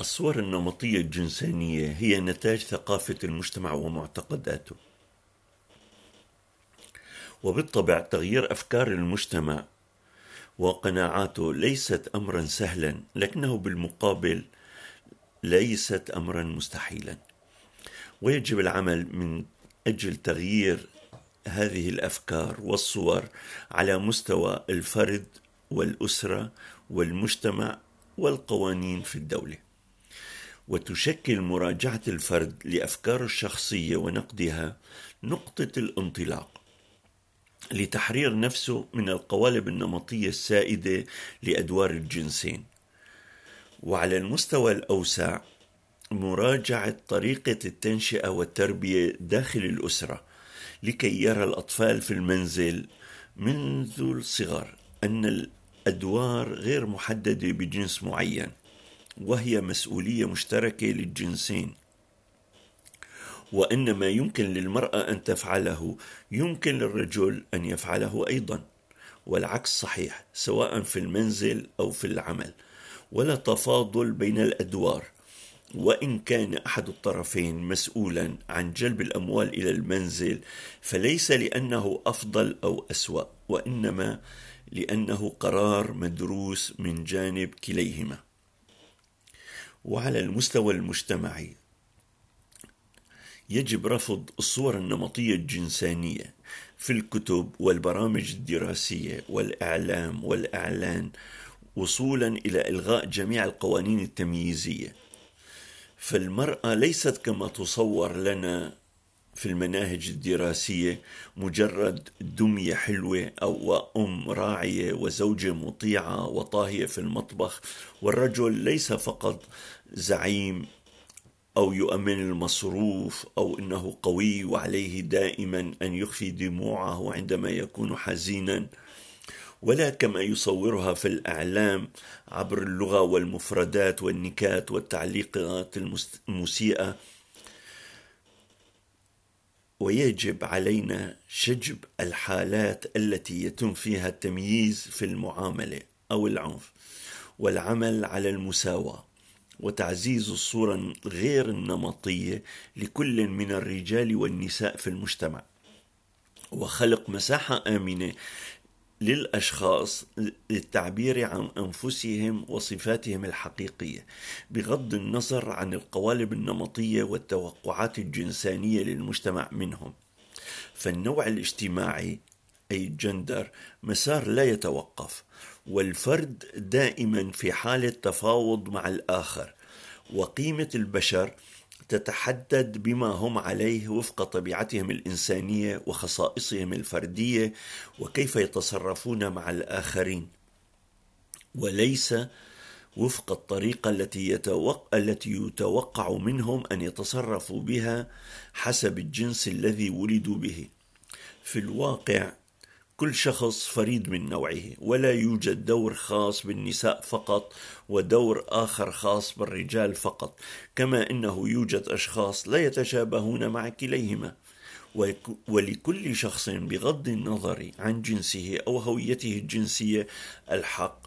الصور النمطية الجنسانية هي نتاج ثقافة المجتمع ومعتقداته. وبالطبع تغيير أفكار المجتمع وقناعاته ليست أمرا سهلا لكنه بالمقابل ليست أمرا مستحيلا. ويجب العمل من أجل تغيير هذه الأفكار والصور على مستوى الفرد والأسرة والمجتمع والقوانين في الدولة. وتشكل مراجعة الفرد لأفكاره الشخصية ونقدها نقطة الانطلاق لتحرير نفسه من القوالب النمطية السائدة لأدوار الجنسين. وعلى المستوى الأوسع مراجعة طريقة التنشئة والتربية داخل الأسرة لكي يرى الأطفال في المنزل منذ الصغر أن الأدوار غير محددة بجنس معين وهي مسؤولية مشتركة للجنسين. وأن ما يمكن للمرأة أن تفعله يمكن للرجل أن يفعله أيضا. والعكس صحيح سواء في المنزل أو في العمل. ولا تفاضل بين الأدوار. وإن كان أحد الطرفين مسؤولا عن جلب الأموال إلى المنزل فليس لأنه أفضل أو أسوأ وإنما لأنه قرار مدروس من جانب كليهما. وعلى المستوى المجتمعي يجب رفض الصور النمطية الجنسانية في الكتب والبرامج الدراسية والإعلام والإعلان وصولا إلى إلغاء جميع القوانين التمييزية. فالمرأة ليست كما تصور لنا في المناهج الدراسية مجرد دمية حلوة أو أم راعية وزوجة مطيعة وطاهية في المطبخ والرجل ليس فقط زعيم أو يؤمن المصروف أو أنه قوي وعليه دائما أن يخفي دموعه عندما يكون حزينا. ولا كما يصورها في الإعلام عبر اللغة والمفردات والنكات والتعليقات المسيئة. ويجب علينا شجب الحالات التي يتم فيها التمييز في المعاملة أو العنف والعمل على المساواة وتعزيز الصورة غير النمطية لكل من الرجال والنساء في المجتمع. وخلق مساحة آمنة للأشخاص للتعبير عن أنفسهم وصفاتهم الحقيقية بغض النظر عن القوالب النمطية والتوقعات الجنسانية للمجتمع منهم. فالنوع الاجتماعي أي الجندر مسار لا يتوقف والفرد دائما في حالة تفاوض مع الآخر وقيمة البشر تتحدد بما هم عليه وفق طبيعتهم الإنسانية وخصائصهم الفردية وكيف يتصرفون مع الآخرين. وليس وفق الطريقة التي يتوقع التي يتوقع منهم أن يتصرفوا بها حسب الجنس الذي ولدوا به. في الواقع كل شخص فريد من نوعه ولا يوجد دور خاص بالنساء فقط ودور آخر خاص بالرجال فقط. كما إنه يوجد أشخاص لا يتشابهون مع كليهما. ولكل شخص بغض النظر عن جنسه أو هويته الجنسية الحق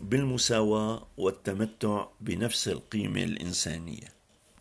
بالمساواة والتمتع بنفس القيمة الإنسانية.